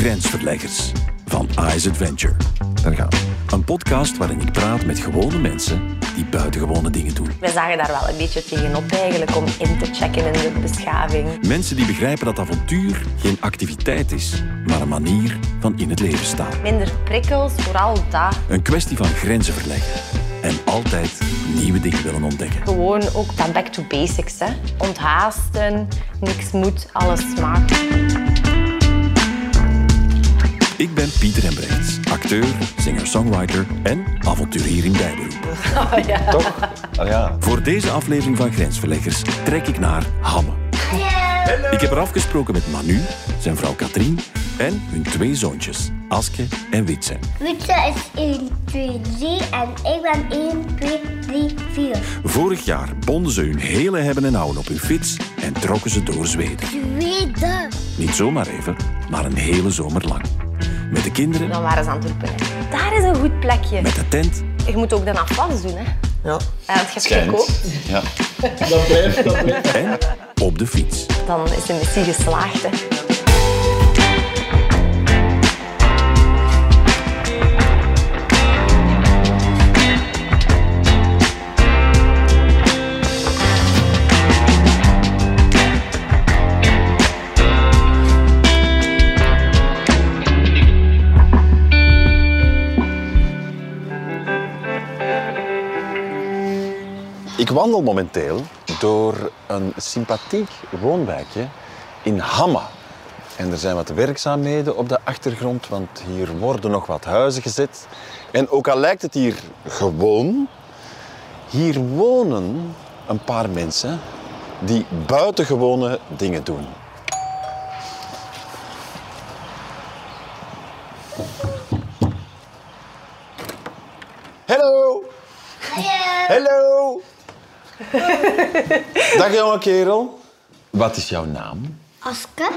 Grensverleggers van Ice Adventure. Daar gaan we. Een podcast waarin ik praat met gewone mensen die buitengewone dingen doen. Wij zagen daar wel een beetje tegenop eigenlijk om in te checken in de beschaving. Mensen die begrijpen dat avontuur geen activiteit is, maar een manier van in het leven staan. Minder prikkels, vooral dat. Een kwestie van grenzen verleggen en altijd nieuwe dingen willen ontdekken. Gewoon ook dan back to basics. Hè. Onthaasten, niks moet, alles smaakt. Ik ben Pieter Embrechts, acteur, singer-songwriter en avonturier in bijberoep. Toch? Ah, ja. Voor deze aflevering van Grensverleggers trek ik naar Hamme. Ik heb er afgesproken met Manu, zijn vrouw Katrien en hun twee zoontjes, Aske en Witse. Witse is 1, 2, 3 en ik ben 1, 2, 3, 4. Vorig jaar bonden ze hun hele hebben en houden op hun fiets en trokken ze door Zweden. Zweden. Niet zomaar even, maar een hele zomer lang. Met de kinderen, Dan waren ze aan het roepen. hè. Daar is een goed plekje. met de tent Je moet ook de afwas doen. Hè. Ja, En als je Schijnt. koopt, Ja. dat blijft, dat blijft. en op de fiets. dan is de missie geslaagd. Hè. Ik wandel momenteel door een sympathiek woonwijkje in Hamma. En er zijn wat werkzaamheden op de achtergrond, want hier worden nog wat huizen gezet. En ook al lijkt het hier gewoon, hier wonen een paar mensen die buitengewone dingen doen. Hallo! Hallo! Dag jonge kerel. Wat is jouw naam? Aske.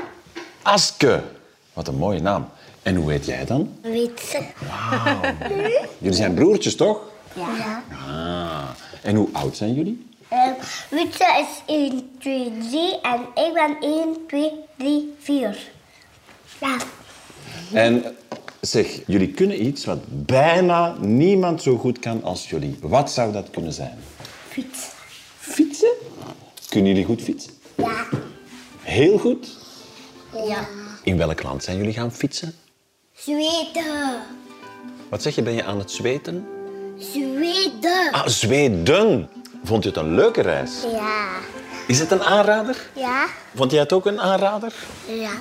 Aske. Wat een mooie naam. En hoe heet jij dan? Witse. Jullie zijn broertjes, toch? Ja. Ah. En hoe oud zijn jullie? Um, Witse is 1, 2, 3 en ik ben 1, 2, 3, 4. Ja. En zeg, jullie kunnen iets wat bijna niemand zo goed kan als jullie. Wat zou dat kunnen zijn? Fiets. Fietsen? Kunnen jullie goed fietsen? Ja. Heel goed? Ja. In welk land zijn jullie gaan fietsen? Zweden. Wat zeg je, ben je aan het zweten? Zweden. Ah, Zweden. Vond je het een leuke reis? Ja. Is het een aanrader? Ja. Vond jij het ook een aanrader? Ja.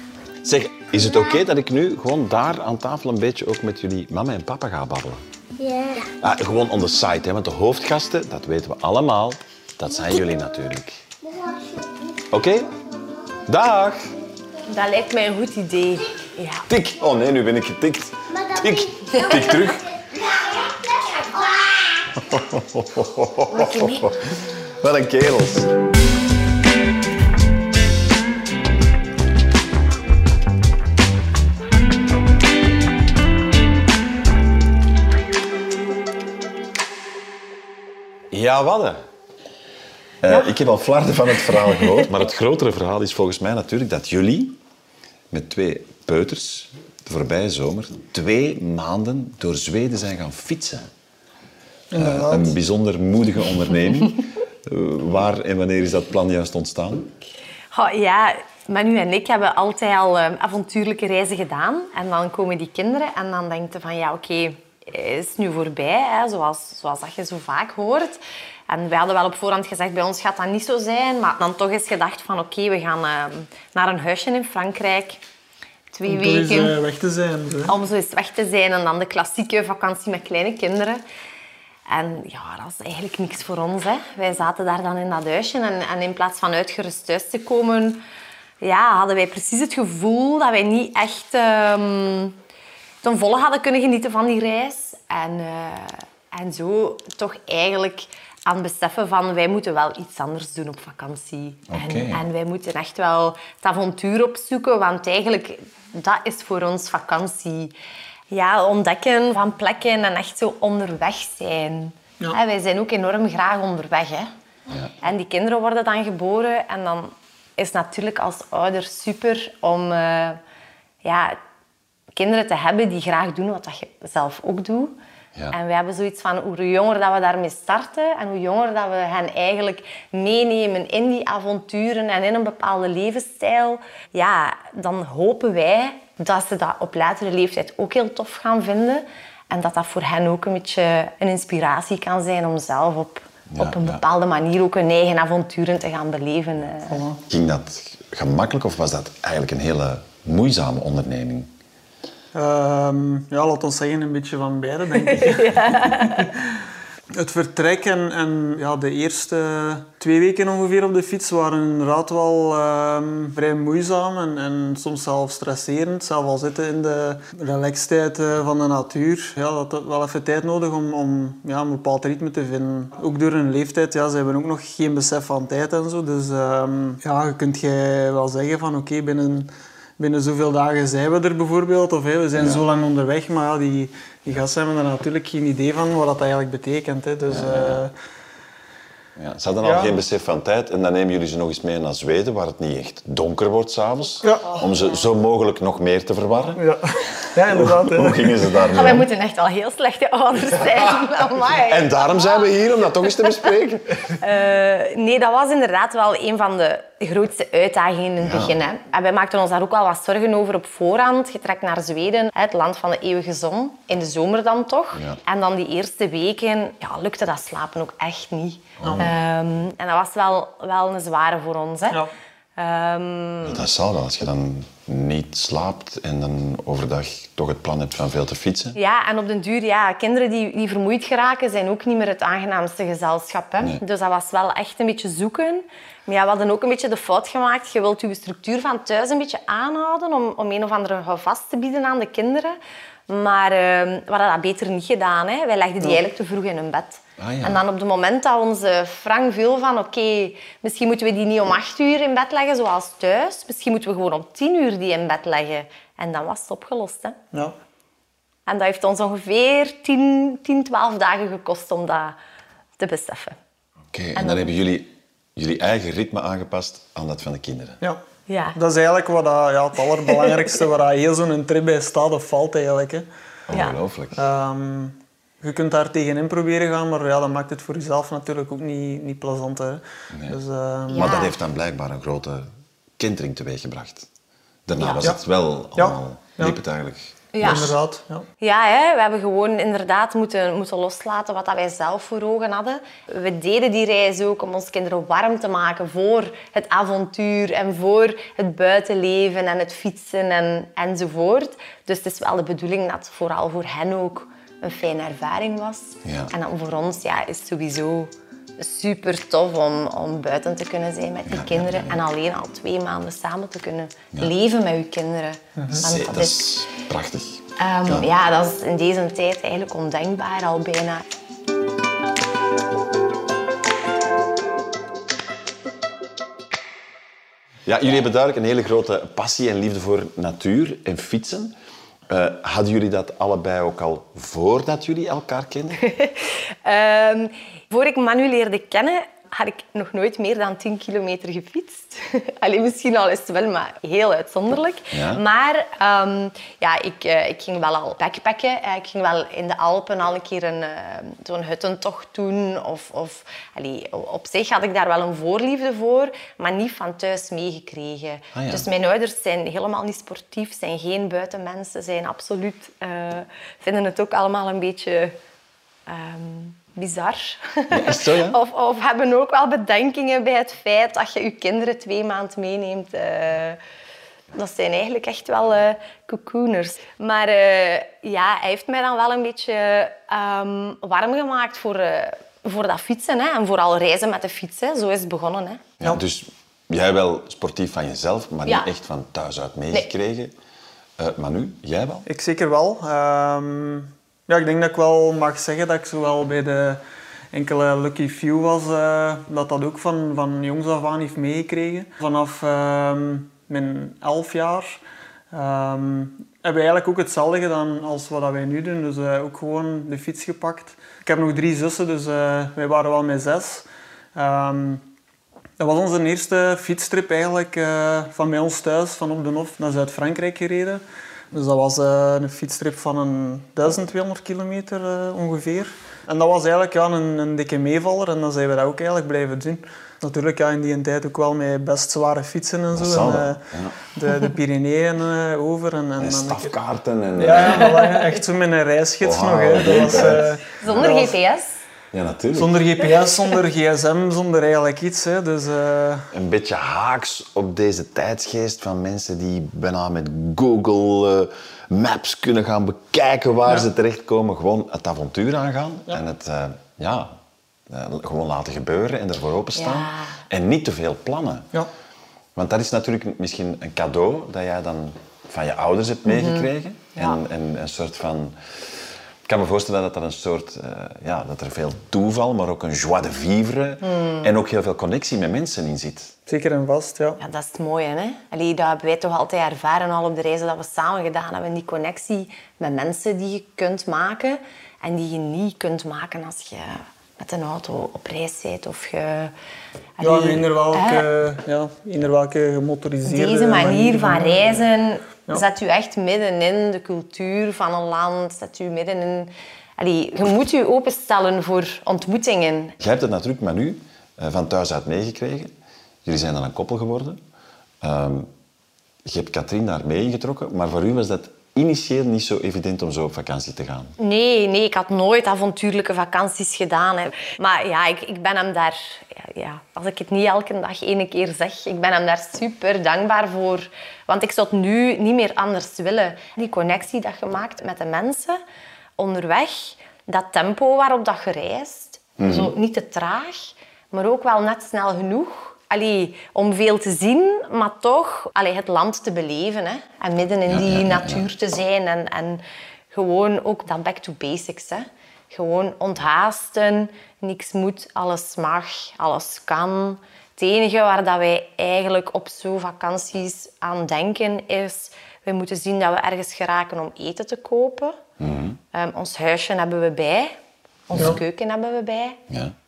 Zeg, is het oké dat ik nu gewoon daar aan tafel een beetje ook met jullie mama en papa ga babbelen? Ja. Ah, gewoon on the side, hè, want de hoofdgasten, dat weten we allemaal, dat zijn jullie natuurlijk. Oké? Dag! Dat lijkt mij een goed idee. Ja. Tik! Oh nee, nu ben ik getikt. Tik! Tik terug. Wat een kerels. Ja, wat? Eh, Ik heb al flarden van het verhaal gehoord, maar het grotere verhaal is volgens mij natuurlijk dat jullie met twee peuters de voorbije zomer twee maanden door Zweden zijn gaan fietsen. Eh, een bijzonder moedige onderneming. Eh, waar en wanneer is dat plan juist ontstaan? Ja, Manu en ik hebben altijd al avontuurlijke reizen gedaan. En dan komen die kinderen en dan denk je van ja, oké, het is nu voorbij, hè, zoals, zoals dat je zo vaak hoort. En we hadden wel op voorhand gezegd, bij ons gaat dat niet zo zijn. Maar dan toch eens gedacht van oké, we gaan eh, naar een huisje in Frankrijk. Twee Om weken. eh, weg te zijn. Hè? Om zo eens weg te zijn en dan de klassieke vakantie met kleine kinderen. En ja, dat is eigenlijk niks voor ons. Hè. Wij zaten daar dan in dat huisje en, en in plaats van uitgerust thuis te komen, ja, hadden wij precies het gevoel dat wij niet echt ehm, ten volle hadden kunnen genieten van die reis. En, eh, en zo toch eigenlijk aan het beseffen van wij moeten wel iets anders doen op vakantie. En, en wij moeten echt wel het avontuur opzoeken, want eigenlijk dat is voor ons vakantie. Ja, ontdekken van plekken en echt zo onderweg zijn. Ja. Wij zijn ook enorm graag onderweg. Hè. En die kinderen worden dan geboren en dan is natuurlijk als ouder super om eh, ja, kinderen te hebben die graag doen wat dat je zelf ook doet. Ja. En we hebben zoiets van hoe jonger dat we daarmee starten en hoe jonger dat we hen eigenlijk meenemen in die avonturen en in een bepaalde levensstijl, ja, dan hopen wij dat ze dat op latere leeftijd ook heel tof gaan vinden. En dat dat voor hen ook een beetje een inspiratie kan zijn om zelf op, Ja, op een ja. bepaalde manier ook hun eigen avonturen te gaan beleven. eh. Ging dat gemakkelijk of was dat eigenlijk een hele moeizame onderneming? Ehm, ja, laat ons zeggen een beetje van beide, denk ik. Het vertrek en, en ja, de eerste twee weken ongeveer op de fiets waren inderdaad wel ehm, vrij moeizaam en, en soms zelfs stresserend. Zelf al zitten in de relaxtijd eh, van de natuur. Ja, dat had wel even tijd nodig om, om ja, een bepaald ritme te vinden. Ook door hun leeftijd, ja, ze hebben ook nog geen besef van tijd en zo. Dus ehm, ja, je kunt jij wel zeggen van oké, binnen binnen zoveel dagen zijn we er bijvoorbeeld. Of we zijn zo lang onderweg. Maar ja, die, die gasten hebben er natuurlijk geen idee van wat dat eigenlijk betekent. Hè. Dus, eh, Ja, ze hadden al Ja. geen besef van tijd en dan nemen jullie ze nog eens mee naar Zweden, waar het niet echt donker wordt s'avonds. Ja. Om ze zo mogelijk nog meer te verwarren. ja. ja, inderdaad. hè. Hoe gingen ze daar Ah, wij moeten echt wel heel slechte ouders zijn. Amai. En daarom zijn we hier, om dat toch eens te bespreken. Eh, nee, dat was inderdaad wel een van de grootste uitdagingen in het begin. Hè. En wij maakten ons daar ook wel wat zorgen over op voorhand. Je trekt naar Zweden, hè, het land van de eeuwige zon. In de zomer dan toch. Ja. En dan die eerste weken ja, lukte dat slapen ook echt niet. Oh. Ehm, en dat was wel, wel een zware voor ons. Hè. Ja. Ehm, Dat zal wel, als je dan niet slaapt en dan overdag toch het plan hebt van veel te fietsen. Ja, en op den duur, ja, kinderen die, die vermoeid geraken, zijn ook niet meer het aangenaamste gezelschap. Hè? Nee. Dus dat was wel echt een beetje zoeken. Maar ja, we hadden ook een beetje de fout gemaakt. Je wilt je structuur van thuis een beetje aanhouden om, om een of andere houvast te bieden aan de kinderen. Maar eh, we hadden dat beter niet gedaan. Hè? Wij legden die eigenlijk te vroeg in hun bed. Ah, ja. En dan op het moment dat onze Frank viel van oké, misschien moeten we die niet om acht uur in bed leggen zoals thuis. Misschien moeten we gewoon om tien uur die in bed leggen. En dan was het opgelost. Hè? Ja. En dat heeft ons ongeveer 10, 10 12 dagen gekost om dat te beseffen. Oké, en dan hebben jullie jullie eigen ritme aangepast aan dat van de kinderen. Ja. Ja. Dat is eigenlijk wat dat, ja, het allerbelangrijkste waar heel zo'n trip bij staat of valt eigenlijk. Hè. Ja. Ongelooflijk. Ehm, je kunt daar tegenin proberen gaan, maar ja, dat maakt het voor jezelf natuurlijk ook niet, niet plezant. Hè. Dus, ehm, Maar dat heeft dan blijkbaar een grote kentering teweeggebracht. Daarna was Ja. het wel allemaal, Ja. liep het eigenlijk Ja. Inderdaad. Ja. Ja, hè, we hebben gewoon inderdaad moeten, moeten loslaten wat dat wij zelf voor ogen hadden. We deden die reis ook om onze kinderen warm te maken voor het avontuur en voor het buitenleven en het fietsen en, enzovoort. Dus het is wel de bedoeling dat vooral voor hen ook een fijne ervaring was. Ja. En dan voor ons ja, is het sowieso super tof om, om buiten te kunnen zijn met die Ja, kinderen. ja, ja. En alleen al twee maanden samen te kunnen leven met je kinderen. Want Zee, dat is prachtig. Ehm, ja. dat is in deze tijd eigenlijk ondenkbaar al bijna. Ja, jullie hebben duidelijk een hele grote passie en liefde voor natuur en fietsen. Eh, hadden jullie dat allebei ook al voordat jullie elkaar kenden? Ehm, voor ik Manu leerde kennen, had ik nog nooit meer dan 10 kilometer gefietst. Alleen misschien al eens wel, maar heel uitzonderlijk. Ja. Maar ehm, ja, ik, eh, ik ging wel al backpacken. Eh, Ik ging wel in de Alpen al een keer een, eh, zo'n huttentocht doen. Of, of, allee, op zich had ik daar wel een voorliefde voor, maar niet van thuis meegekregen. Ah, ja. Dus mijn ouders zijn helemaal niet sportief, zijn geen buitenmensen, zijn absoluut... vinden het ook allemaal een beetje... ehm, bizar. zo, ja? of, of hebben ook wel bedenkingen bij het feit dat je je kinderen twee maanden meeneemt. eh. dat zijn eigenlijk echt wel eh cocooners. Maar eh, ja, hij heeft mij dan wel een beetje ehm, warm gemaakt voor, eh, voor dat fietsen. Hè? En vooral reizen met de fiets. Hè? Zo is het begonnen. Hè? Ja, dus jij wel sportief van jezelf, maar Ja. niet echt van thuis uit meegekregen. Eh Manu, jij wel? Ik zeker wel. Ehm, ja, ik denk dat ik wel mag zeggen dat ik zowel bij de enkele Lucky Few was, eh, dat dat ook van, van jongs af aan heeft meegekregen. Vanaf ehm, mijn elf jaar ehm, hebben we eigenlijk ook hetzelfde gedaan als wat wij nu doen. Dus eh, ook gewoon de fiets gepakt. Ik heb nog drie zussen, dus eh, wij waren wel met zes. Ehm, dat was onze eerste fietstrip eigenlijk van bij ons thuis, van op de Hof naar Zuid-Frankrijk gereden. Dus dat was eh, een fietstrip van een 1200 kilometer eh, ongeveer. En dat was eigenlijk ja, een, een dikke meevaller en dan zijn we dat ook eigenlijk blijven doen. Natuurlijk ja, in die tijd ook wel met best zware fietsen en zo. En, eh, ja. de, de Pyreneeën eh, over. En, en, En stafkaarten en... ja, ja, echt zo met een reisgids nog. Hè. Dat was, eh, Zonder dat GPS. Ja, natuurlijk. Zonder GPS, zonder gsm, zonder eigenlijk iets. Hè. Dus, eh, Een beetje haaks op deze tijdsgeest van mensen die bijna met Google eh, Maps kunnen gaan bekijken waar ze terechtkomen. Gewoon het avontuur aangaan en het eh, ja, gewoon laten gebeuren en ervoor openstaan. Ja. En niet te veel plannen. ja. Want dat is natuurlijk misschien een cadeau dat jij dan van je ouders hebt meegekregen. En, en een soort van... Ik kan me voorstellen dat dat een soort... eh, ja, dat er veel toeval, maar ook een joie de vivre en ook heel veel connectie met mensen in zit. Zeker en vast, ja. Ja, dat is het mooie. Hè? Allee, dat hebben wij toch altijd ervaren al op de reizen dat we samen gedaan hebben. Die connectie met mensen die je kunt maken en die je niet kunt maken als je met een auto op reis bent. Of je, Ja, Allee, in eender welke, ja, welke gemotoriseerde Deze manier van- reizen Ja. zet u echt midden in de cultuur van een land. Zet u midden in... Allee, je moet je openstellen voor ontmoetingen. Jij hebt het natuurlijk Manu eh, van thuis uit meegekregen. Jullie zijn dan een koppel geworden. Ehm, je hebt Katrien daar mee ingetrokken, maar voor u was dat initieel niet zo evident om zo op vakantie te gaan. Nee, nee, ik had nooit avontuurlijke vakanties gedaan. Hè. Maar ja, ik, ik ben hem daar... Ja, ja, als ik het niet elke dag één keer zeg, ik ben hem daar super dankbaar voor. Want ik zou het nu niet meer anders willen. Die connectie dat je maakt met de mensen onderweg, dat tempo waarop dat je reist, zo niet te traag, maar ook wel net snel genoeg. Allee, om veel te zien, maar toch allee, het land te beleven. Hè. En midden in Ja, die ja, ja, ja. natuur te zijn. En, en gewoon ook dat back to basics. Hè. Gewoon onthaasten, niks moet, alles mag, alles kan. Het enige waar dat wij eigenlijk op zo'n vakanties aan denken is... We moeten zien dat we ergens geraken om eten te kopen. Ehm, ons huisje hebben we bij. Onze Ja. keuken hebben we bij.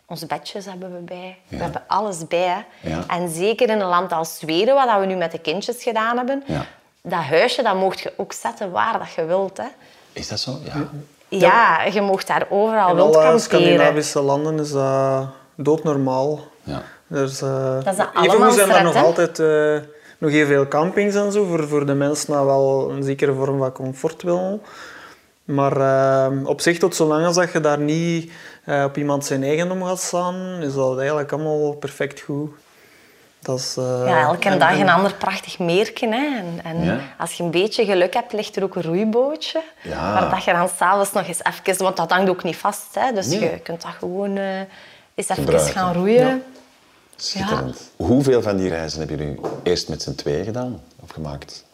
Onze bedjes hebben we bij. We hebben alles bij. Ja. En zeker in een land als Zweden, wat we nu met de kindjes gedaan hebben, Ja. dat huisje dat mocht je ook zetten waar dat je wilt. Hè. Is dat zo? Ja. Ja, je mocht daar overal In wild alle kamperen. Scandinavische landen is dat doodnormaal. ja. Dus, eh Dat is dat evengoed zijn er nog altijd eh, nog heel veel campings en zo, voor, voor de mensen die wel een zekere vorm van comfort willen. Maar eh, op zich, tot zolang als dat je daar niet eh, op iemand zijn eigendom gaat staan, is dat eigenlijk allemaal perfect goed. Dat is, eh, Ja, elke en- dag en- een ander prachtig meertje. Hè. En, en Ja. als je een beetje geluk hebt, ligt er ook een roeibootje. Ja. Waar dat je dan s'avonds nog eens even... Want dat hangt ook niet vast. Hè. Dus Nee. je kunt dat gewoon eh, eens even Gebruiken. gaan roeien. Ja. Schitterend. Hoeveel van die reizen hebben jullie eerst met z'n tweeën gedaan of gemaakt?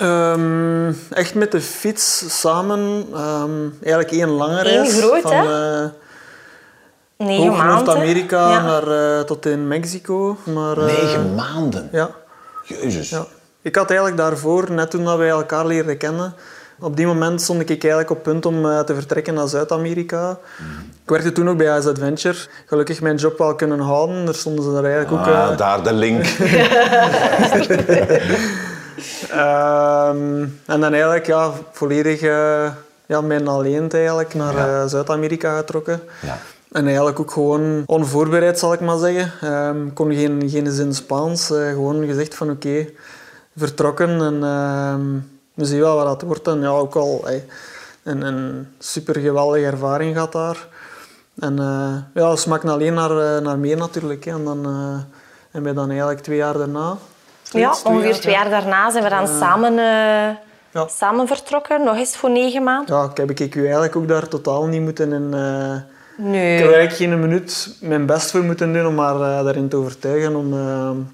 Ehm, echt met de fiets samen. ehm, eigenlijk één lange Eén reis. groot, van, hè? eh, Negen. Noord-Amerika Ja. naar, eh, tot in Mexico. Maar, eh, Negen maanden? Ja. Jezus. Ja. Ik had eigenlijk daarvoor, net toen dat wij elkaar leerden kennen, op die moment stond ik eigenlijk op punt om eh, te vertrekken naar Zuid-Amerika. Ik werkte toen ook bij Ice Adventure. Gelukkig mijn job wel kunnen houden. Daar stonden ze er eigenlijk ook... Ah, daar de link. ehm, en dan eigenlijk ja, volledig eh ja, mijn alleen eigenlijk naar Ja. eh, Zuid-Amerika getrokken. Ja. En eigenlijk ook gewoon onvoorbereid, zal ik maar zeggen. Ik kon geen, geen zin Spaans. eh, gewoon gezegd van oké, vertrokken. En ehm, we zien wel wat dat wordt. En ja, ook al een, een super geweldige ervaring gehad daar. En ja, smaakt alleen naar, naar meer natuurlijk. Hè. En dan hebben we dan eigenlijk twee jaar daarna... Ja, ongeveer twee jaar daarna zijn we dan samen, eh, samen vertrokken. Nog eens voor negen maanden. Ja, ik heb ik u eigenlijk ook daar totaal niet moeten in... eh, Nee. ik heb eigenlijk geen minuut mijn best voor moeten doen om haar eh, daarin te overtuigen. Om,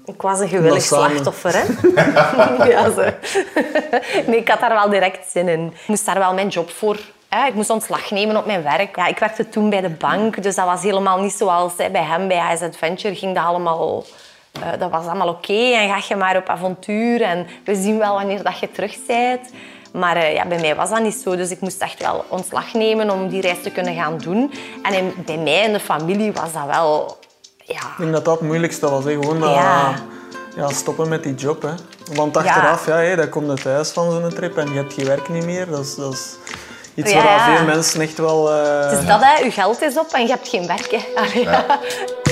Ik was een gewillig slachtoffer, hè? ja, zo. nee, ik had daar wel direct zin in. Ik moest daar wel mijn job voor... Hè? Ik moest ontslag nemen op mijn werk. Ja, ik werkte toen bij de bank, dus dat was helemaal niet zoals hè, bij hem, bij Ice Adventure, ging dat allemaal... eh, dat was allemaal oké en ga je maar op avontuur en we zien wel wanneer dat je terug bent. Maar eh, ja, bij mij was dat niet zo, dus ik moest echt wel ontslag nemen om die reis te kunnen gaan doen. En in- bij mij in de familie was dat wel... Ja, Ik denk dat dat het moeilijkste was. Hè. Gewoon dat, Ja. ja, stoppen met die job. Hè. Want achteraf, ja. hé, dan komt het thuis van zo'n trip en je hebt geen werk niet meer. Dat is, dat is iets Ja, waar ja. veel mensen echt wel... eh, Het is dat, hè. Je geld is op en je hebt geen werk. Hè. Allee,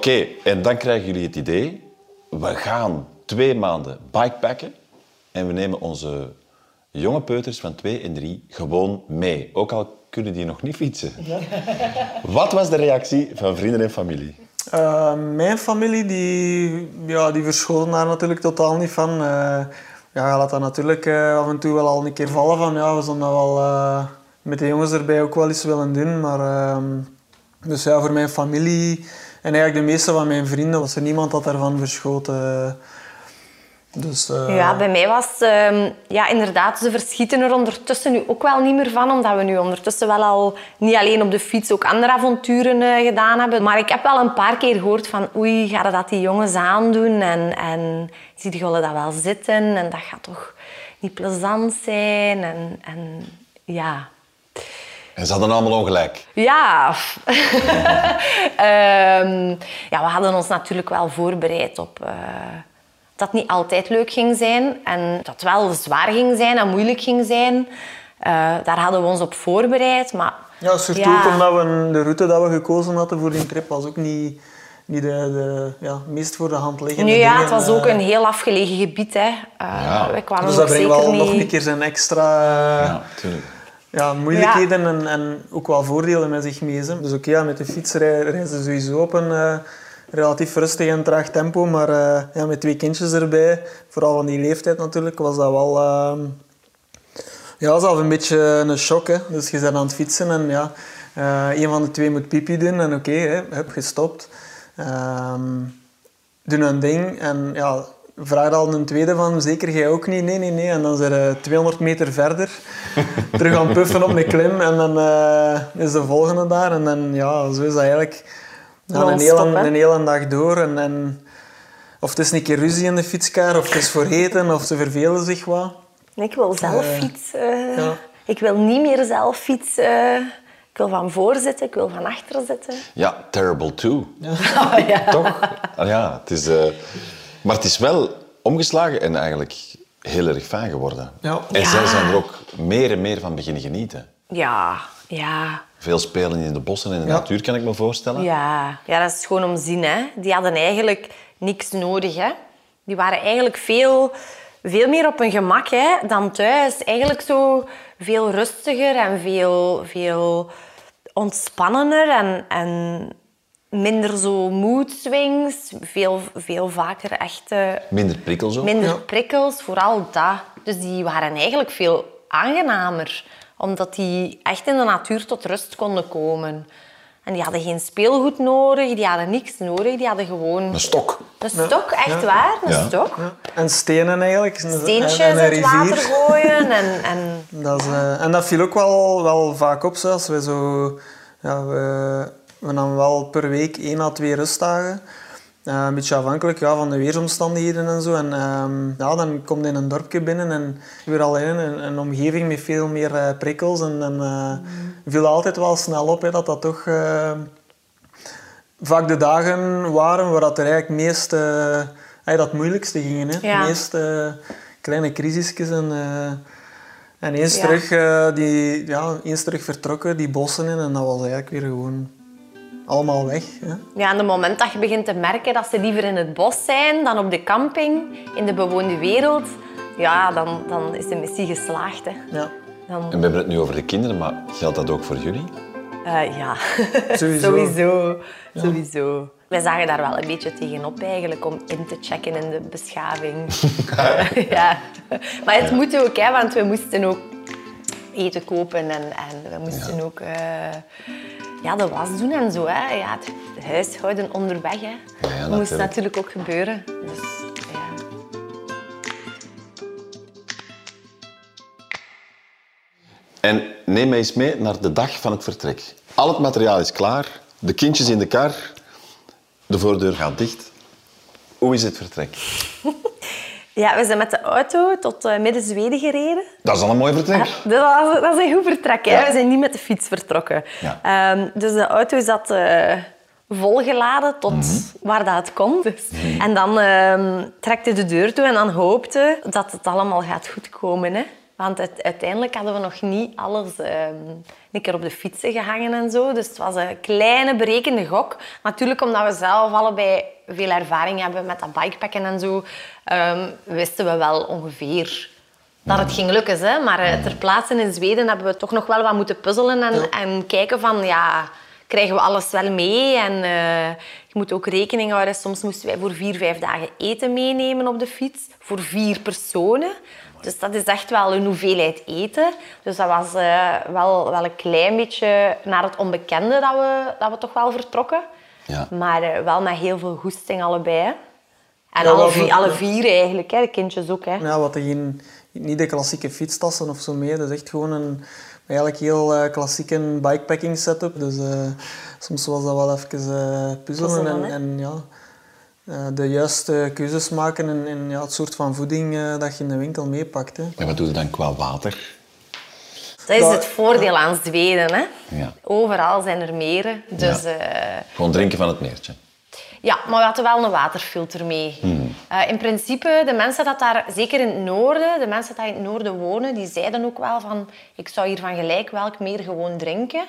Oké, en dan krijgen jullie het idee. We gaan twee maanden bikepacken. En we nemen onze jonge peuters van twee en drie gewoon mee. Ook al kunnen die nog niet fietsen. Wat was de reactie van vrienden en familie? Eh, mijn familie die, ja, die verschoten daar natuurlijk totaal niet van. Eh, ja, laat dat natuurlijk eh, af en toe wel al een keer vallen van ja, we zouden dat wel eh, met de jongens erbij ook wel eens willen doen. Maar, ehm, dus ja, voor mijn familie en eigenlijk de meeste van mijn vrienden was er niemand dat daarvan verschoten. Dus, eh, Ja, bij mij was ehm, ja, inderdaad, ze verschieten er ondertussen nu ook wel niet meer van, omdat we nu ondertussen wel al niet alleen op de fiets ook andere avonturen eh, gedaan hebben. Maar ik heb wel een paar keer gehoord van oei, gaan dat die jongens aandoen? En, en zie willen dat wel zitten? En dat gaat toch niet plezant zijn? En, en ja, En ze hadden allemaal ongelijk. ja. Ehm, ja, we hadden ons natuurlijk wel voorbereid op eh, dat het niet altijd leuk ging zijn en dat het wel zwaar ging zijn en moeilijk ging zijn. Eh, daar hadden we ons op voorbereid, maar Ja, surtout Ja. omdat we de route dat we gekozen hadden voor die trip was ook niet, niet de, de ja, meest voor de hand liggende nu ja, dingen, het was eh. ook een heel afgelegen gebied. Hè. Eh, Ja. We kwamen Dus dat brengt zeker wel niet... nog een keer zijn extra eh, Ja, tuurlijk. Ja, moeilijkheden En, en ook wel voordelen met zich mee. Hè. Dus oké, ja, met de fiets reizen ze sowieso op een eh, relatief rustig en traag tempo. Maar eh, ja, met twee kindjes erbij, vooral van die leeftijd natuurlijk, was dat wel... eh, ja, zelf een beetje een shock. Hè. Dus je bent aan het fietsen en ja, een van de twee moet pipi doen. En oké, hè, heb gestopt. Ehm doen een ding en ja, vraag al een tweede van, zeker jij ook niet? Nee, nee, nee. En dan zijn we 200 meter verder, terug aan puffen op een klim en dan eh, is de volgende daar. En dan, ja, zo is dat eigenlijk ja, een, hele, een hele dag door. En, en, of het is een keer ruzie in de fietskaar, of het is voor eten, of ze vervelen zich wat. Ik wil zelf Eh, fietsen. ja. Ik wil niet meer zelf fietsen. Ik wil van voor zitten, ik wil van achter zitten. Ja, Terrible 2. Toch? Ah, ja, het is, eh, maar het is wel omgeslagen en eigenlijk heel erg fijn geworden. Ja. En Ja. zij zijn er ook meer en meer van beginnen genieten. Ja, ja. Veel spelen in de bossen en in de Ja. natuur, kan ik me voorstellen. Ja, ja, dat is gewoon om zin. Hè. Die hadden eigenlijk niks nodig. Hè. Die waren eigenlijk veel, veel meer op hun gemak hè, dan thuis. Eigenlijk zo veel rustiger en veel, veel ontspannender en, en minder zo mood swings. Veel, veel vaker echt eh, Minder prikkels ook. minder Ja. prikkels, vooral dat. Dus die waren eigenlijk veel aangenamer, omdat die echt in de natuur tot rust konden komen. En die hadden geen speelgoed nodig, die hadden niks nodig, die hadden gewoon Een stok. een stok, echt waar, een Ja. stok. Ja. En stenen eigenlijk. Steentjes en, en in een het water gooien en, en Dat is, eh, en dat viel ook wel, wel vaak op. Zelfs. We, zo, ja, we, we namen wel per week één à twee rustdagen. Eh, een beetje afhankelijk ja, van de weersomstandigheden en zo. En ehm, ja, dan kom je in een dorpje binnen en weer al in een, een omgeving met veel meer eh, prikkels. En dan eh, viel altijd wel snel op hè, dat dat toch vaak de dagen waren waar dat er eigenlijk meest, dat moeilijkste gingen. Hè. Ja. Meest eh, kleine crisisjes en... en eens, Ja. terug, die, ja, eens terug vertrokken, die bossen in, en dat was eigenlijk weer gewoon allemaal weg. Hè. Ja, en het moment dat je begint te merken dat ze liever in het bos zijn dan op de camping, in de bewoonde wereld, ja, dan, dan is de missie geslaagd. Hè. Ja. Dan, En we hebben het nu over de kinderen, maar geldt dat ook voor jullie? eh, ja, Sowieso. sowieso. Sowieso. Wij zagen daar wel een beetje tegenop eigenlijk, om in te checken in de beschaving. ja. Maar het moet ook, hè, want we moesten ook eten kopen en, en we moesten ook eh, ja, de was doen en zo. Hè. Ja, het huishouden onderweg. Hè. ja, dat moest natuurlijk. natuurlijk ook gebeuren. Dus, ja. En neem mij eens mee naar de dag van het vertrek. Al het materiaal is klaar, de kindjes in de kar, de voordeur gaat dicht. Hoe is het vertrek? Ja, we zijn met de auto tot uh, midden Zweden gereden. Dat is al een mooi vertrek. Dat, dat, is een goed vertrek. Hè? We zijn niet met de fiets vertrokken. Ja. Um, dus de auto zat uh, volgeladen tot mm -hmm. waar dat het kon. Dus. Mm -hmm. En dan uh, trekte de deur toe en dan hoopte dat het allemaal gaat goedkomen. Hè? Want uiteindelijk hadden we nog niet alles um, een keer op de fietsen gehangen en zo. Dus het was een kleine berekende gok. Natuurlijk omdat we zelf allebei veel ervaring hebben met dat bikepacken en zo, um, wisten we wel ongeveer dat het ging lukken. Hè? Maar uh, ter plaatse in Zweden hebben we toch nog wel wat moeten puzzelen en, ja. en kijken van... Ja, krijgen we alles wel mee? En uh, je moet ook rekening houden. Soms moesten wij voor vier, vijf dagen eten meenemen op de fiets. Voor vier personen. Dus dat is echt wel een hoeveelheid eten. Dus dat was uh, wel, wel een klein beetje naar het onbekende dat we, dat we toch wel vertrokken. Ja. Maar uh, wel met heel veel goesting allebei. En ja, alle, vier, alle vier eigenlijk, hè. de kindjes ook. Hè. Ja, wat er geen, niet de klassieke fietstassen of zo meer. Dat is echt gewoon een eigenlijk heel uh, klassieke bikepacking setup. Dus soms was dat wel even puzzelen. puzzelen en, en ja, de juiste keuzes maken en, en ja, het soort van voeding uh, dat je in de winkel meepakt. Hè. En wat doe je dan qua water? Dat is het voordeel aan Zweden. Hè? Ja. Overal zijn er meren. Dus, ja. uh, Gewoon drinken van het meertje. Ja, maar we hadden wel een waterfilter mee. Hmm. in principe, de mensen dat daar, zeker in het noorden, de mensen die in het noorden wonen, die zeiden ook wel van ik zou hier van gelijk welk meer gewoon drinken.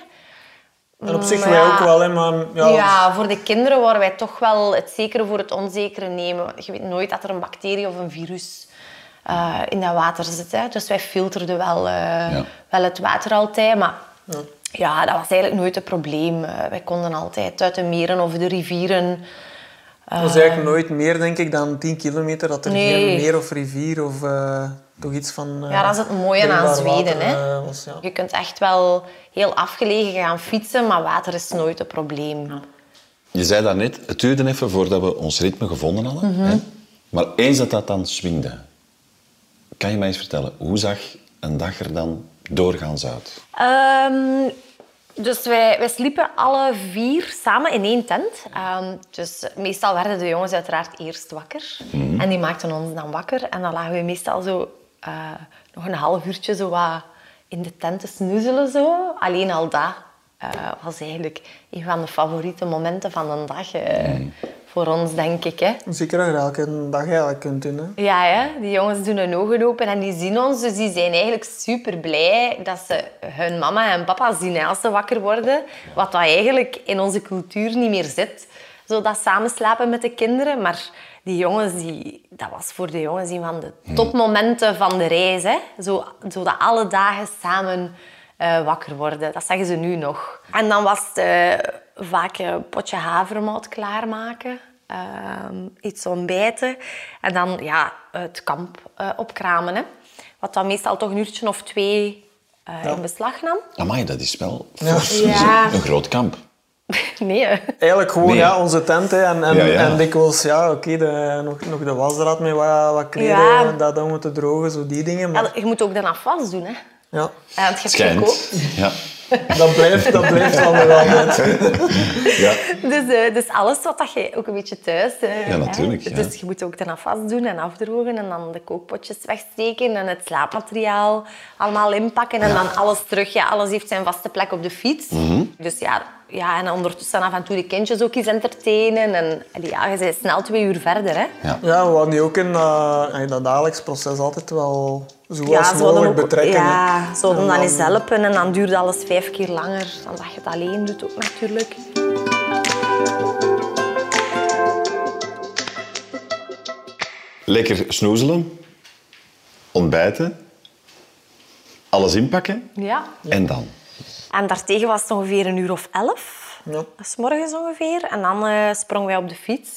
En op zich wij ook wel, hè, maar... Ja. ja, voor de kinderen waren wij toch wel het zekere voor het onzekere nemen. Je weet nooit dat er een bacterie of een virus uh, in dat water zit. Hè. Dus wij filterden wel, uh, ja. wel het water altijd. Maar ja. ja. dat was eigenlijk nooit een probleem. Uh, wij konden altijd uit de meren of de rivieren... Dat was eigenlijk nooit meer, denk ik, dan 10 kilometer. Dat er nee. geen meer of rivier of toch iets van... ja, dat is het mooie aan Zweden. hè. Was, ja. Je kunt echt wel heel afgelegen gaan fietsen, maar water is nooit een probleem. Ja. Je zei daarnet, het duurde even voordat we ons ritme gevonden hadden. Mm -hmm. hè? Maar eens dat dat dan swingde, kan je mij eens vertellen, hoe zag een dag er dan doorgaans uit? Um, dus wij, wij sliepen alle vier samen in één tent. Um, dus meestal werden de jongens uiteraard eerst wakker. Mm -hmm. En die maakten ons dan wakker. En dan lagen we meestal zo uh, nog een half uurtje zo wat in de tent te snoezelen. Zo. Alleen al dat uh, was eigenlijk een van de favoriete momenten van de dag. Uh, mm. Voor ons, denk ik. Hè. Zeker dat je elke dag eigenlijk kunt doen. Hè? Ja, hè? die jongens doen hun ogen open en die zien ons. Dus die zijn eigenlijk super blij dat ze hun mama en papa zien als ze wakker worden. Wat dat eigenlijk in onze cultuur niet meer zit. Zo dat samenslapen met de kinderen. Maar die jongens, die, dat was voor de jongens een van de topmomenten van de reis. Hè? Zo, zo dat alle dagen samen uh, wakker worden. Dat zeggen ze nu nog. En dan was het uh, vaak een potje havermout klaarmaken. Uh, iets ontbijten. En dan ja, het kamp uh, opkramen. Hè? Wat dan meestal toch een uurtje of twee ja. in beslag nam. Amai, dat is wel ja. een groot kamp. Nee. Eigenlijk gewoon nee. ja, onze tent. Hè. En, en, ja, ja. en dikwijls, ja, oké, okay, nog, nog de wasdraad met wat, wat kleden, ja. dat dan moeten drogen, zo die dingen. Maar... je moet ook dan afwas doen, hè. Ja. En het Schijnt. Ja. dat blijft, dat blijft wel altijd. ja. Dus, uh, dus alles wat dat je ook een beetje thuis... Uh, ja, natuurlijk. Ja. Dus je moet ook dan afwas doen en afdrogen en dan de kookpotjes wegsteken en het slaapmateriaal allemaal inpakken en ja. dan alles terug. Ja, alles heeft zijn vaste plek op de fiets. Mm -hmm. Dus ja, ja, en ondertussen af en toe de kindjes ook eens entertainen. En ja, je bent snel twee uur verder. Hè? Ja. ja, we hadden ook in uh, dat dagelijks proces altijd wel zo ja, mogelijk betrekken. Ja, ze dan eens helpen en dan duurde alles vijf keer langer dan dat je het alleen doet ook natuurlijk. Lekker snoezelen, ontbijten, alles inpakken ja. en dan? En daartegen was het ongeveer een uur of elf. Ja. S morgens ongeveer. En dan uh, sprongen wij op de fiets.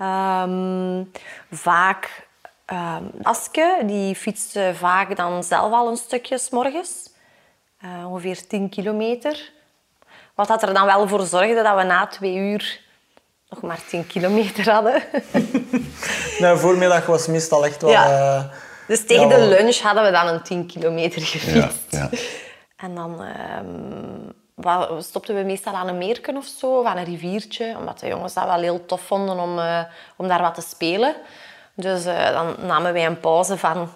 Um, vaak um, Aske, die fietste vaak dan zelf al een stukje s morgens. Uh, ongeveer 10 kilometer. Wat dat er dan wel voor zorgde dat we na twee uur nog maar 10 kilometer hadden. de voormiddag was meestal echt wel... Ja. Uh, dus tegen ja, de lunch hadden we dan een 10 kilometer gefietst. Ja, en dan um, stopten we meestal aan een meerken of zo, of aan een riviertje. Omdat de jongens dat wel heel tof vonden om, uh, om daar wat te spelen. Dus eh, dan namen wij een pauze van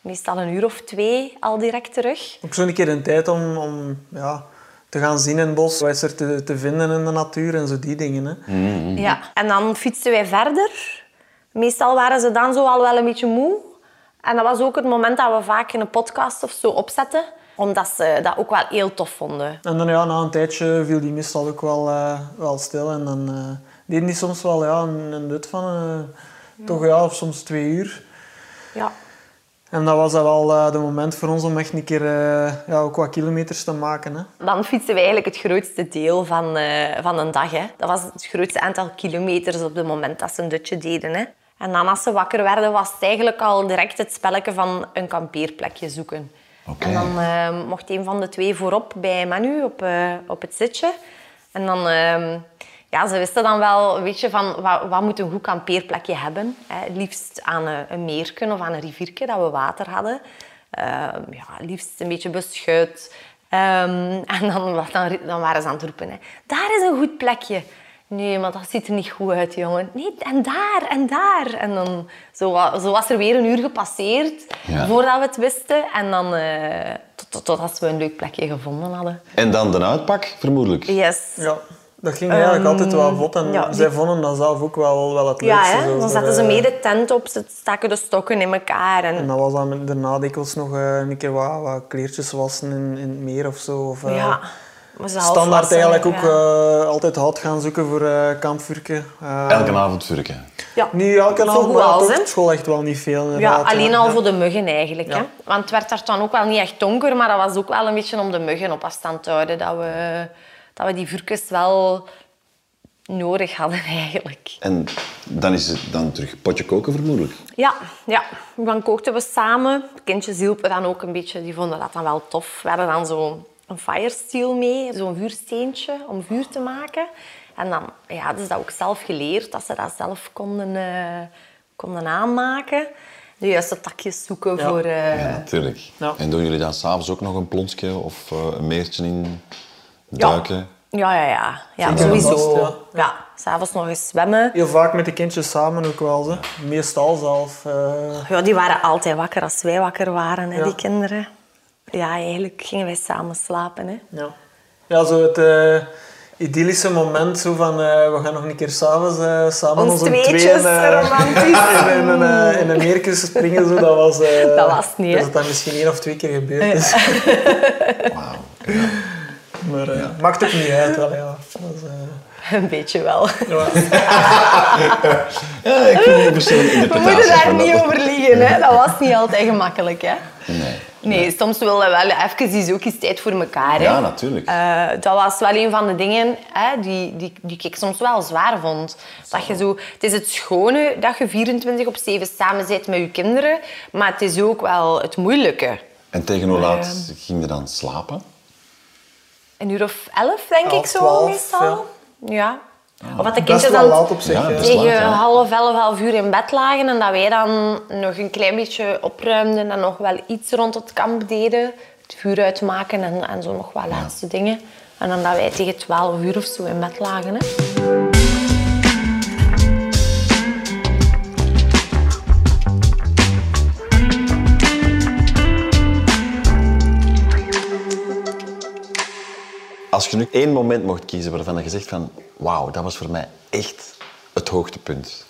meestal een uur of twee al direct terug. Ook zo'n keer een tijd om, om ja, te gaan zien in het bos. Wat is er te, te vinden in de natuur en zo die dingen. Hè. Ja. En dan fietsten wij verder. Meestal waren ze dan zo al wel een beetje moe. En dat was ook het moment dat we vaak een podcast of zo opzetten. Omdat ze dat ook wel heel tof vonden. En dan ja, na een tijdje viel die meestal ook wel, eh, wel stil. En dan eh deden die soms wel ja, een, een dut van eh, toch ja, of soms twee uur. Ja. En dat was dat wel de moment voor ons om echt een keer eh, ja, ook wat kilometers te maken. Hè. Dan fietsen we eigenlijk het grootste deel van, van een dag. Hè. Dat was het grootste aantal kilometers op het moment dat ze een dutje deden. Hè. En dan als ze wakker werden, was het eigenlijk al direct het spelletje van een kampeerplekje zoeken. En dan eh, mocht een van de twee voorop bij Manu op, eh, op het zitje. En dan... ehm, ja, ze wisten dan wel, weet je, van wat, wat moet een goed kampeerplekje hebben. Hè? Liefst aan een, een of aan een riviertje dat we water hadden. Ehm, ja, liefst een beetje beschut. Ehm, en dan, dan, dan waren ze aan het roepen. Hè. Daar is een goed plekje. Nee, maar dat ziet er niet goed uit, jongen. Nee, en daar, en daar. En dan, zo, wa- zo was er weer een uur gepasseerd Ja. voordat we het wisten. En dan, eh, tot, tot, totdat we een leuk plekje gevonden hadden. En dan de uitpak, vermoedelijk. Yes. Ja, dat ging eigenlijk altijd wel vlot. En Ehm, ja, die- zij vonden dat zelf ook wel, wel het Ja, leukste. hè? zo, dan zetten ze eh, mee de tent op, ze staken de stokken in elkaar. En, En dat was dan daarna dikwijls nog eh, een keer wat, wat kleertjes wassen in, in het meer of zo. Of, eh, ja, standaard eigenlijk ook eh, altijd hout gaan zoeken voor eh kampvuurken. Eh, Elke avond vurken. Ja. Niet elke Zo avond, maar als, toch hè? op school echt wel niet veel. Ja, alleen al Ja. voor de muggen eigenlijk. Hè? Ja. Want het werd daar dan ook wel niet echt donker, maar dat was ook wel een beetje om de muggen op afstand te houden. Dat we, dat we die vuurtjes wel nodig hadden eigenlijk. En dan is het dan terug potje koken, vermoedelijk. Ja, ja. Dan kookten we samen. De kindjes hielpen dan ook een beetje. Die vonden dat dan wel tof. We hadden dan zo'n een firesteel mee, zo'n vuursteentje om vuur te maken. En dan ja, hadden ze dat ook zelf geleerd, dat ze dat zelf konden, eh, konden aanmaken. De juiste takjes zoeken Ja. voor... eh, Ja, natuurlijk. Ja. En doen jullie dan s'avonds ook nog een plonsje of eh, een meertje in duiken? Ja, ja, ja. ja sowieso. vast, ja. ja. S'avonds nog eens zwemmen. Heel vaak met de kindjes samen ook wel. Ze. Meestal zelf. eh, Ja, die waren altijd wakker als wij wakker waren, hè, Ja. die kinderen. Ja, eigenlijk gingen wij samen slapen. Hè. ja. ja, zo het eh, idyllische moment zo van eh, we gaan nog een keer s'avonds eh samen Ons onze tweetjes, tweeën, romantisch. in, een, eh, in een springen. Zo, dat was... eh, Dat was het niet, hè? Dat het dan misschien één of twee keer gebeurd is. Wauw. Maar eh maakt ook niet uit. Wel, ja. Dat is, eh, Een beetje wel. ja. Ja, ik vind het verschillende We moeten daar niet over liegen. Hè. Dat was niet altijd gemakkelijk. Hè. Nee. Nee, soms willen we wel even is ook eens tijd voor elkaar. Hè. Ja, natuurlijk. Eh, dat was wel een van de dingen hè, die, die, die ik soms wel zwaar vond. Dat je zo, het is het schone dat je 24 op 7 samen bent met je kinderen, maar het is ook wel het moeilijke. En tegen hoe laat ging je dan slapen? Een uur of elf, denk ik zo 12, meestal. Ja. Of dat de wel dan laat op zich. Ja, laat, tegen ja. half elf, half uur in bed lagen en dat wij dan nog een klein beetje opruimden en nog wel iets rond het kamp deden. Het vuur uitmaken en, en zo nog wat laatste dingen. En dan dat wij tegen 12 uur of zo in bed lagen. Hè. Als je nu één moment mocht kiezen waarvan je zegt van... Wauw, dat was voor mij echt het hoogtepunt.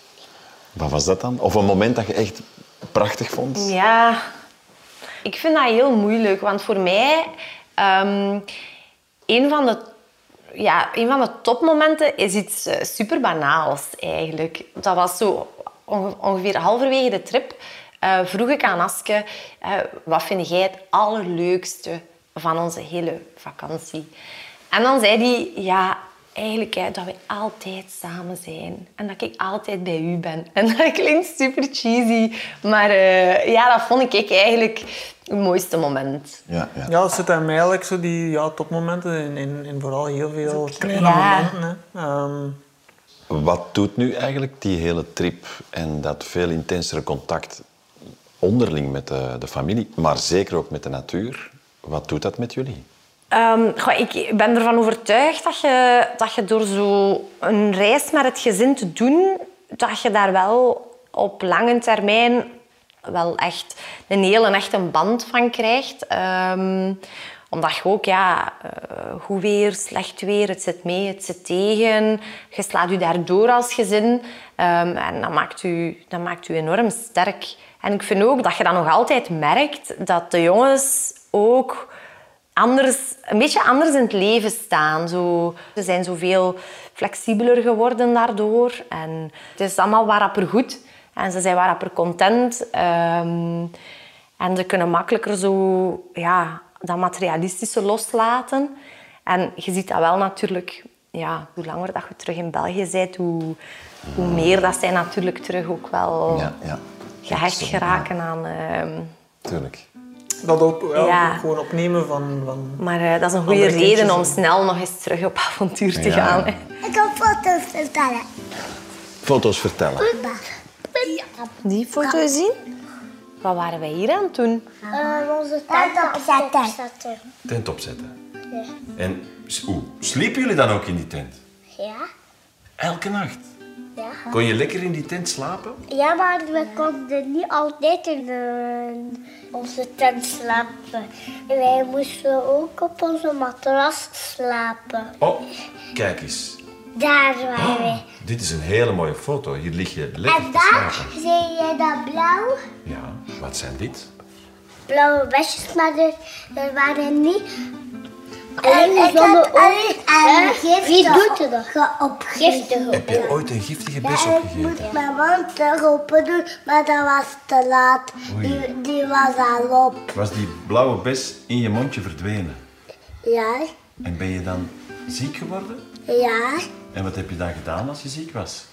Wat was dat dan? Of een moment dat je echt prachtig vond? Ja, ik vind dat heel moeilijk. Want voor mij, ehm een, van de, ja, een van de topmomenten is iets eh, super banaals eigenlijk. Dat was zo onge- ongeveer halverwege de trip. eh, vroeg ik aan Aske, eh, wat vind jij het allerleukste van onze hele vakantie? En dan zei hij, ja, eigenlijk hè, dat we altijd samen zijn. En dat ik altijd bij u ben. En dat klinkt super cheesy. Maar eh, ja, dat vond ik eigenlijk het mooiste moment. Ja, ja. Ja, zit aan mij eigenlijk zo die ja, topmomenten in, in, in vooral heel veel kleine Ja. momenten. Hè. Ehm, Wat doet nu eigenlijk die hele trip en dat veel intensere contact onderling met de, de familie, maar zeker ook met de natuur? Wat doet dat met jullie? Ehm, ik ben ervan overtuigd dat je, dat je door zo een reis met het gezin te doen, dat je daar wel op lange termijn wel echt een hele echte band van krijgt. Ehm, omdat je ook, ja, uh, goed weer, slecht weer, het zit mee, het zit tegen. Je slaat je daardoor als gezin. Um, en dat maakt, u, dat maakt u enorm sterk. En ik vind ook dat je dan nog altijd merkt dat de jongens ook anders, een beetje anders in het leven staan. Zo, ze zijn zoveel flexibeler geworden daardoor. En het is allemaal waar goed. En ze zijn waar content. Um, en ze kunnen makkelijker zo, ja, dat materialistische loslaten. En je ziet dat wel natuurlijk, ja, hoe langer dat je terug in België bent, hoe, hoe meer dat zij natuurlijk terug ook wel ja, ja. gehecht geraken aan... Uh, Tuurlijk. Dat ook, ja, gewoon opnemen van... van maar uh, dat is een goede reden om snel nog eens terug op avontuur te gaan. Hè. Ik kan foto's vertellen. Foto's vertellen? Die foto zien? Wat waren wij hier aan toen? Uh, onze tent opzetten. Tent opzetten? Ja. En hoe, sliepen jullie dan ook in die tent? Ja. Elke nacht? Ja. Kon je lekker in die tent slapen? Ja, maar we konden niet altijd in onze tent slapen. Wij moesten ook op onze matras slapen. Oh, kijk eens. Daar waren we. dit is een hele mooie foto. Hier lig je lekker En daar zie je dat blauw. Ja, wat zijn dit? Blauwe besjes, maar er, er waren niet... Alleen ik giftig Wie doet dat? Opgiftig. Heb je ooit een giftige bes ja, opgegeten? ik moest mijn mond open doen, maar dat was te laat. Die, die was al op. Was die blauwe bes in je mondje verdwenen? Ja. En ben je dan ziek geworden? Ja. En wat heb je dan gedaan als je ziek was?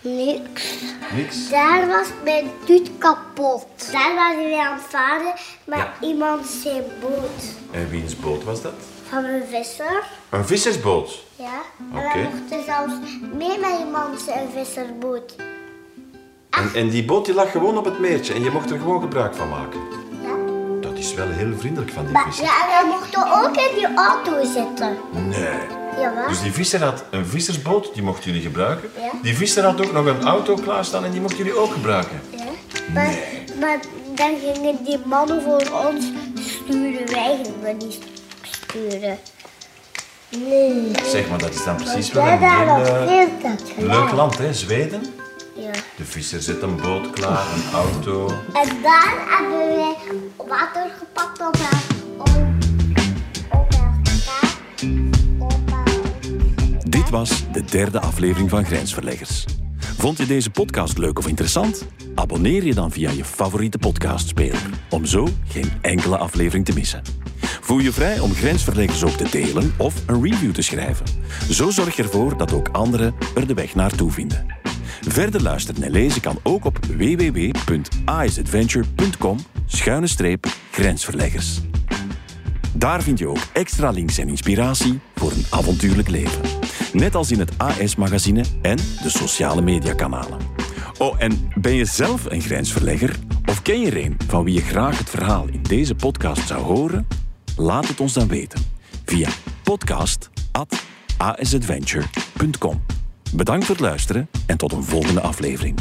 Niks. Niks? Daar was mijn tuut kapot. Daar waren we aan het varen met iemand zijn boot. En wiens boot was dat? Van een visser. Een vissersboot? Ja. En okay. we mochten zelfs mee met iemand zijn vissersboot. En, en die boot die lag gewoon op het meertje en je mocht er gewoon gebruik van maken? Ja. Dat is wel heel vriendelijk van die visser. Ja, en we mochten ook in die auto zitten. Nee. Ja, dus die visser had een vissersboot, die mochten jullie gebruiken. Ja. Die visser had ook nog een auto klaarstaan en die mochten jullie ook gebruiken. Ja. Maar, maar dan gingen die mannen voor ons sturen, wij gingen niet sturen. Nee. Zeg maar, dat is dan precies wel een heel leuk land, hè? Zweden. Ja. De visser zet een boot klaar, een auto. En daar hebben wij water gepakt op Dit was de derde aflevering van Grensverleggers. Vond je deze podcast leuk of interessant? Abonneer je dan via je favoriete podcastspeler, om zo geen enkele aflevering te missen. Voel je vrij om Grensverleggers ook te delen of een review te schrijven. Zo zorg je ervoor dat ook anderen er de weg naartoe vinden. Verder luisteren en lezen kan ook op www.aisadventure.com grensverleggers. Daar vind je ook extra links en inspiratie voor een avontuurlijk leven. Net als in het AS-magazine en de sociale mediakanalen. Oh, en ben je zelf een grensverlegger? Of ken je er een van wie je graag het verhaal in deze podcast zou horen? Laat het ons dan weten via podcast.asadventure.com. Bedankt voor het luisteren en tot een volgende aflevering.